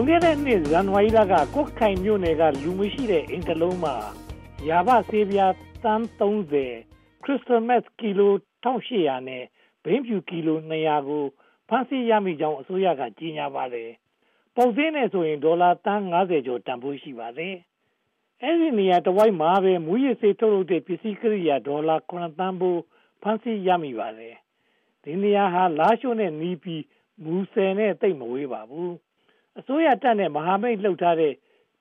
လွန်ခဲ့တဲ့နှစ်ဇန်နဝါရီလကကွတ်ခိုင်မြို့နယ်ကလူမရှိတဲ့အိမ်တစ်လုံးမှာယာဘဆေးပြားတန်း30 crystal meth ကီလို1800နဲ့ဘိန်းဖြူကီလို200ကိုဖမ်းဆီးရမိကြောင်းအစိုးရကကြေညာပါတယ်။ပုံစင်းနဲ့ဆိုရင်ဒေါ်လာတန်း90ကျော်တန်ဖိုးရှိပါတယ်။အဲဒီနေရာတဝိုက်မှာပဲမူရစ်စေးထုတ်လုပ်တဲ့ပစ္စည်းကိရိယာဒေါ်လာ9တန်းဖိုးဖမ်းဆီးရမိပါတယ်။ဒီနေရာဟာလာရှိုးနဲ့နီးပြီးမူဆယ်နဲ့တိတ်မဝေးပါဘူး။ အစိုးရတပ်နဲ့မဟာမိတ်လှုပ်ထားတဲ့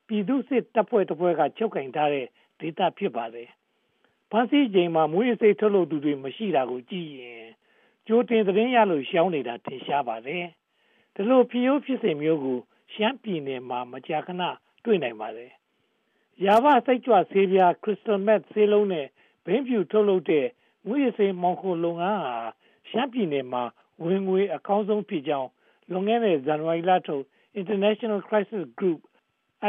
ပြည်သူစစ်တပ်ဖွဲ့တစ်ဖွဲ့ကချုပ်ကင်ထားတဲ့ဒေသဖြစ်ပါတယ်။ဖမ်းဆီးချိန်မှာမူရစ်စေးထုတ်လုပ်သူတွေမရှိတာကိုကြည့်ရင်ကြိုတင်သတင်းရလို့ရှောင်းနေတာထင်ရှားပါတယ်။ဒီလိုဖြစ်ရိုးဖြစ်စဉ်မျိုးကိုရှမ်းပြည်နယ်မှာမကြာခဏတွေ့နိုင်ပါတယ်။ယာဘစိတ်ကြွဆေးပြား crystal meth ဆေးလုံးနဲ့ဘိန်းဖြူထုတ်လုပ်တဲ့ငွေစေးမောင်ခိုလုပ်ငန်းဟာရှမ်းပြည်နယ်မှာဝင်ငွေအကောင်းဆုံးဖြစ်ကြောင်းလွန်ခဲ့တဲ့ဇန်နဝါရီလထုတ် International Crisis Group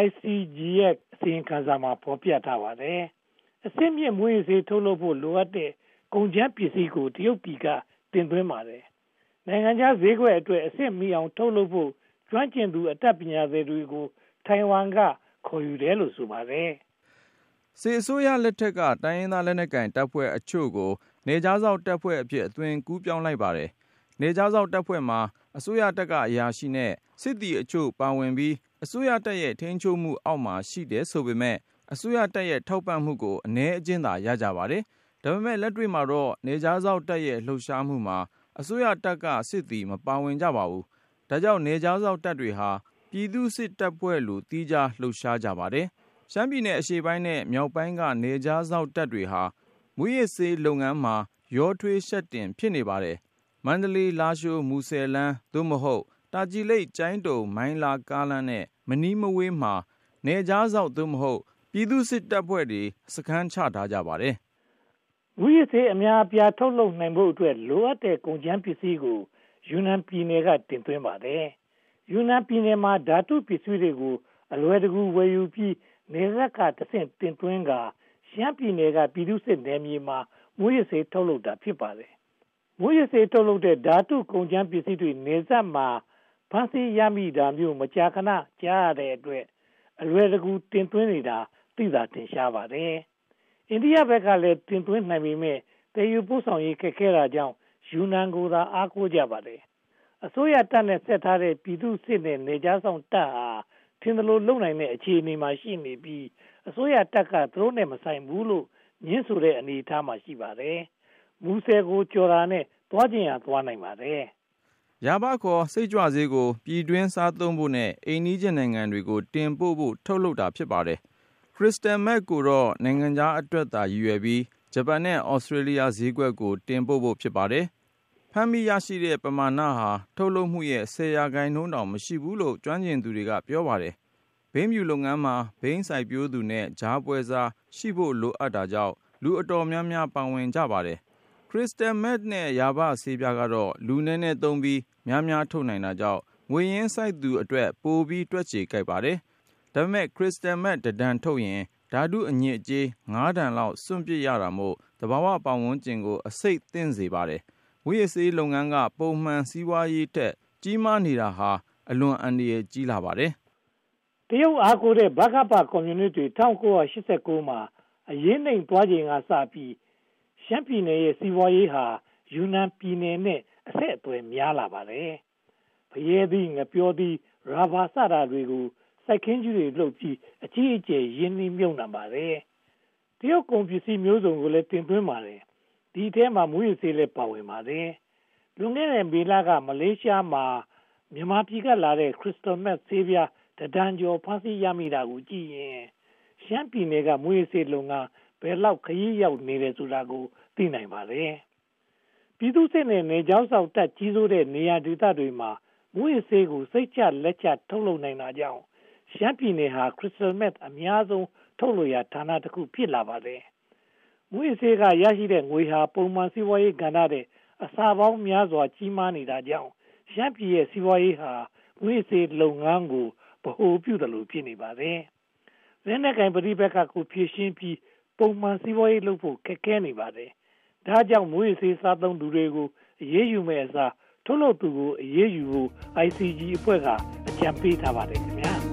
ICG ရဲ့အစီရင်ခံစာမှာဖော်ပြထားပါတယ်။အစစ်မြင့်မွေးစေးထုတ်လုပ်ဖို့လိုအပ်တဲ့ကုန်ကျန်းပစ္စည်းကိုတရုတ်ပြည်ကတင်သွင်းပါတယ်။နိုင်ငံခြားဈေးကွက်အတွက်အဆင့်မီအောင်ထုတ်လုပ်ဖို့ကျွမ်းကျင်သူအတတ်ပညာသည်တွေကိုထိုင်ဝမ်ကခေါ်ယူတယ်လို့ဆိုပါတယ်။စစ်အစိုးရလက်ထက်ကတိုင်းရင်းသားလက်နက်ကိုင်တပ်ဖွဲ့အချို့ကို နေကြားစောက်တပ်ဖွဲ့အဖြစ်အသွင်ကူးပြောင်းလိုက်ပါတယ်။နေကြားစောက်တပ်ဖွဲ့မှာ အစိုးရတပ်ကအရာရှိနဲ့ စစ်သည်အချို့ပါဝင်ပြီး အစိုးရတပ်ရဲ့ ထိန်းချုပ်မှုအောက်မှာ ရှိတယ်ဆိုပေမဲ့အစိုးရတပ်ရဲ့ ထောက်ပံ့မှုကိုအ ਨੇ အကျဉ်းသာ ရကြပါတယ် ဒါပေမဲ့လက်တွေ့မှာတော့နေကြားစောက်တပ်ရဲ့ လှုပ်ရှားမှုမှာ အစိုးရတပ်က စစ်သည် မပါဝင်ကြပါဘူး။ဒါကြောင့်နေကြားစောက်တပ်တွေဟာ ပြည်သူ့စစ်တပ်ဖွဲ့လို သီးခြား လှုပ်ရှားကြပါတယ်။ရှမ်းပြည်နယ် အရှေ့ပိုင်းနဲ့ မြောက်ပိုင်းကနေကြားစောက်တပ်တွေဟာ မူးယစ်ဆေးလုပ်ငန်းမှာ ရောထွေးရှက်တင် ဖြစ်နေပါတယ်။ မန္တလေးလားရှိုးမူဆယ်လန်း သို့မဟုတ် တာချီလိတ်ကျိုင်းတုံမိုင်းလာကားလမ်းနဲ့ မနီးမဝေးမှာနေကြားစောက်သို့မဟုတ် ပြည်သူ့စစ်တပ်ဖွဲ့တွေ စခန်းချထားကြပါတယ်။မူရစ်ဆေး အများအပြား ထုတ်လုပ်နိုင်ဖို့အတွက် လိုအပ်တဲ့ ကုန်ကျန်းပစ္စည်းကို ယူနန်ပြည်နယ်က တင်သွင်းပါတယ်။ယူနန်ပြည်နယ်မှာဓာတုပစ္စည်းတွေကို အလွယ်တကူ ဝယ်ယူပြီးနေရက်ကတဆင့် တင်သွင်းကရှမ်းပြည်နယ်က ပြည်သူ့စစ်နယ်မြေမှာ မူရစ်ဆေး ထုတ်လုပ်တာ ဖြစ်ပါတယ်။ မူရစ်ဆေးထုတ်လုပ်တဲ့ဓာတုကုန်ကျန်းပစ္စည်းတွေနေဆက်မှာဖမ်းဆီးရမိတာမျိုးမကြာခဏကြားရတဲ့အတွက်အလွယ်တကူတင်သွင်းနေတာသိသာထင်ရှားပါတယ်။အိန္ဒိယဘက်ကလည်းတင်သွင်းနိုင်ပေမယ့်တည်ယူပို့ဆောင်ရေးခက်ခဲတာကြောင့်ယူနန်ကိုသာအားကိုးကြပါတယ်။အစိုးရတပ်နဲ့ဆက်ထားတဲ့ပြည်သူစစ်နဲ့နေကြားဆောင်တပ်ဟာထင်သလိုလုံနိုင်တဲ့အခြေအနေမှာရှိနေပြီးအစိုးရတပ်ကသူတို့နဲ့မဆိုင်ဘူးလို့ညင်းဆိုတဲ့အနေအထားမှာရှိပါတယ်။ မူဆယ်ကိုကြော်တာနဲ့သွားကျင်ရသွားနိုင်ပါတယ်။ရပါခေါ်စိတ်ကြွစေးကိုပြည်တွင်းစားသုံးဖို့နဲ့အိန္ဒိယနိုင်ငံတွေကိုတင်ပို့ဖို့ထုတ်လုပ်တာဖြစ်ပါတယ်ခရစ္စတန်မက်ကိုတော့နိုင်ငံခြားအတွက်သာရည်ရွယ်ပြီးဂျပန်နဲ့ဩစတြေးလျဈေးကွက်ကိုတင်ပို့ဖို့ဖြစ်ပါတယ်။ဖမ်းမိရရှိတဲ့ပမာဏဟာထုတ်လုပ်မှုရဲ့10ရာခိုင်နှုန်းတောင်မရှိဘူးလို့ကျွမ်းကျင်သူတွေကပြောပါတယ်။ဘိန်းမြူလုပ်ငန်းမှာဘိန်းစိုက်ပျိုးသူနဲ့ဂျားပွဲစားရှိဖို့လိုအပ်တာကြောင့်လူအတော်များများပါဝင်ကြပါတယ်။ ခရစ္စတန်မက်နဲ့ယာဘဆေးပြားကတော့ လူနည်းနည်းသုံးပြီး များများထုတ်နိုင်တာကြောင့် ငွေရင်းစိုက်သူအတွက် ပိုပြီး တွက်ချေကြိုက်ပါတယ်။ဒါပေမဲ့ခရစ္စတန်မက်တဒန်ထုတ်ရင် ဓာတုအညစ်အကြေး9တန်လောက် စွန့်ပစ်ရတာမို့တဘာဝပတ်ဝန်းကျင်ကိုအစိတ်သင့်စေပါတယ်။ဝိရစေးလုပ်ငန်းက ပုံမှန်စီးပွားရေးထက် ကြီးမားနေတာဟာ အလွန်အန္တရာယ်ကြီးလာပါတယ်။တရုတ်အားကိုးတဲ့ဘကပ ကွန်မြူနတီ1989မှာ အရေးနှိမ်သွားချိန်ကစပြီး ရှမ်းပြည်နယ်ရဲ့ စီးပွားရေးဟာ ယူနန်ပြည်နယ်နဲ့ အဆက်အသွယ်များလာပါတယ်။ဖရဲသီးငပြောသီး ရာဘာစတာတွေကို စိုက်ခင်းကြီးတွေလုပ်ပြီး အကြီးအကျယ် ရင်းနှီးမြှုပ်နှံပါတယ်။တရုတ်ကုန်ပစ္စည်းမျိုးစုံကိုလည်း တင်သွင်းပါတယ်။ဒီထဲမှာ မူရစေးလည်း ပါဝင်ပါတယ်။လွန်ခဲ့တဲ့ မေလက မလေးရှားမှာ မြန်မာပြည်ကလာတဲ့ခရစ္စတိုမက်ဆေးပြားတဒန်ကျော် ဖမ်းဆီးရမိတာကိုကြည့်ရင် ရှမ်းပြည်နယ်က မူရစေးလုပ်ငန်း ဘယ်လောက်ခရီးရောက်နေတယ်ဆိုတာကို သိနိုင်ပါတယ်။ပြည်သူစစ်နဲ့နေကြောင်းဆောင်တက်ကြီးစိုးတဲ့နေရာဒေသတွေမှာမူရစေးကိုစိတ်ချလက်ချထုတ်လုပ်နိုင်တာကြောင့်ရှမ်းပြည်နယ်ဟာ crystal meth အများဆုံးထုတ်လို့ရဌာနတစ်ခုဖြစ်လာပါတယ်။ငွေစေးကရရှိတဲ့ငွေဟာပုံမှန်စီးပွားရေးကဏ္ဍတဲ့အစာပေါင်းများစွာကြီးမားနေတာကြောင့်ရှမ်းပြည်ရဲ့စီးပွားရေးဟာငွေစေးလုပ်ငန်းကိုဗဟိုပြုတယ်လို့ဖြစ်နေပါတယ်။လက်နက်ကင်ပဋိပက္ခကိုဖြေရှင်းပြီး ပုံမှန်စီးပွားရေးလုပ်ဖို့ခက်ခဲနေပါတယ်။ဒါကြောင့်ငွေစေးစားသုံးသူတွေကိုအေးအေးယူမဲ့အစားထုတ်လုပ်သူကိုအေးအေးယူဖို့ ICG အဖွဲ့ကအကြံပေးထားပါတယ်ခင်ဗျာ